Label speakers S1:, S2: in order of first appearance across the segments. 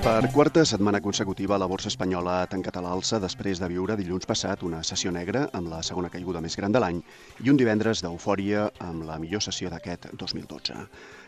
S1: Per quarta setmana consecutiva, la borsa espanyola ha tancat a l'alça després de viure dilluns passat una sessió negra amb la segona caiguda més gran de l'any i un divendres d'eufòria amb la millor sessió d'aquest 2012.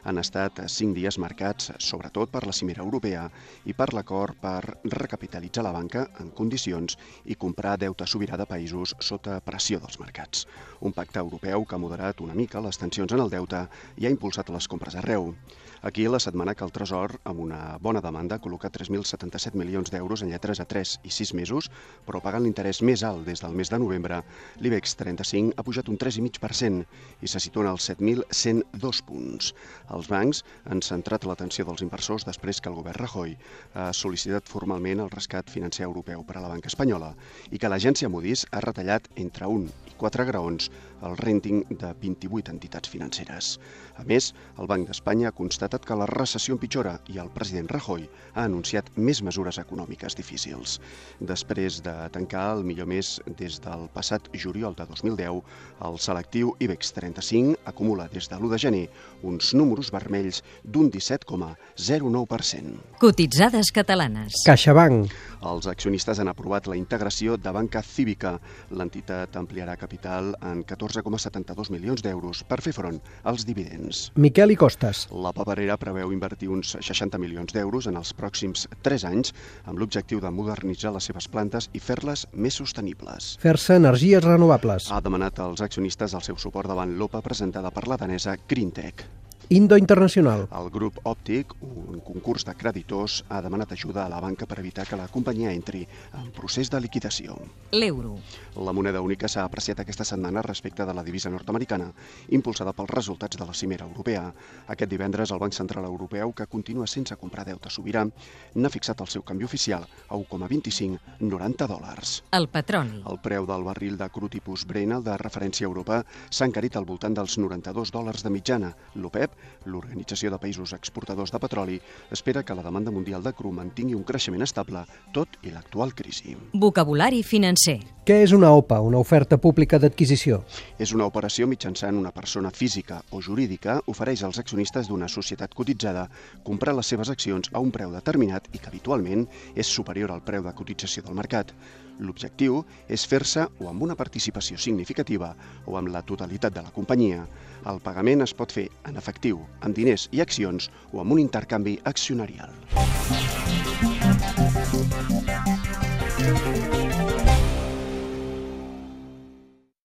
S1: Han estat cinc dies marcats sobretot per la cimera europea i per l'acord per recapitalitzar la banca en condicions i comprar deute sobirà de països sota pressió dels mercats. Un pacte europeu que ha moderat una mica les tensions en el deute i ha impulsat les compres arreu. Aquí, la setmana que el Tresor, amb una bona demanda, ha col·locat 3.077 milions d'euros en lletres a 3 i 6 mesos, però pagant l'interès més alt des del mes de novembre, l'IBEX 35 ha pujat un 3,5% i se situa als 7.102 punts. Els bancs han centrat l'atenció dels inversors després que el govern Rajoy ha sol·licitat formalment el rescat financer europeu per a la banca espanyola i que l'agència Moody's ha retallat entre 1 i 4 graons el renting de 28 entitats financeres. A més, el Banc d'Espanya ha constatat que la recessió empitjora i el president Rajoy ha anunciat més mesures econòmiques difícils. Després de tancar el millor mes des del passat juliol de 2010, el selectiu IBEX 35 acumula des de l'1 de gener uns números vermells d'un 17,09%.
S2: Cotitzades catalanes.
S3: CaixaBank.
S1: Els accionistes han aprovat la integració de Banca Cívica. L'entitat ampliarà capital en 14,72 milions d'euros per fer front als dividends.
S3: Miquel i Costes.
S1: La paperera preveu invertir uns 60 milions d'euros en els pròxims 3 anys amb l'objectiu de modernitzar les seves plantes i fer-les més sostenibles.
S3: Fer-se energies renovables.
S1: Ha demanat als accionistes el seu suport davant l'OPA presentada per la danesa Greentech.
S3: Indo Internacional.
S1: El grup Òptic, un concurs de creditors, ha demanat ajuda a la banca per evitar que la companyia entri en procés de liquidació.
S2: L'euro.
S1: La moneda única s'ha apreciat aquesta setmana respecte de la divisa nord-americana, impulsada pels resultats de la cimera europea. Aquest divendres, el Banc Central Europeu, que continua sense comprar deute sobirà, n'ha fixat el seu canvi oficial a 1,2590 dòlars.
S2: El petroli.
S1: El preu del barril de cru tipus Brent, el de referència a Europa, s'ha encarit al voltant dels 92 dòlars de mitjana. L'OPEP, l'Organització de Països Exportadors de Petroli, espera que la demanda mundial de cru mantingui un creixement estable, tot i l'actual crisi.
S2: Vocabulari financer.
S3: Què és una OPA, una oferta pública d'adquisició?
S1: És una operació mitjançant una persona física o jurídica ofereix als accionistes d'una societat cotitzada comprar les seves accions a un preu determinat i que habitualment és superior al preu de cotització del mercat. L'objectiu és fer-se o amb una participació significativa o amb la totalitat de la companyia. El pagament es pot fer en efectiu, amb diners i accions o amb un intercanvi accionarial.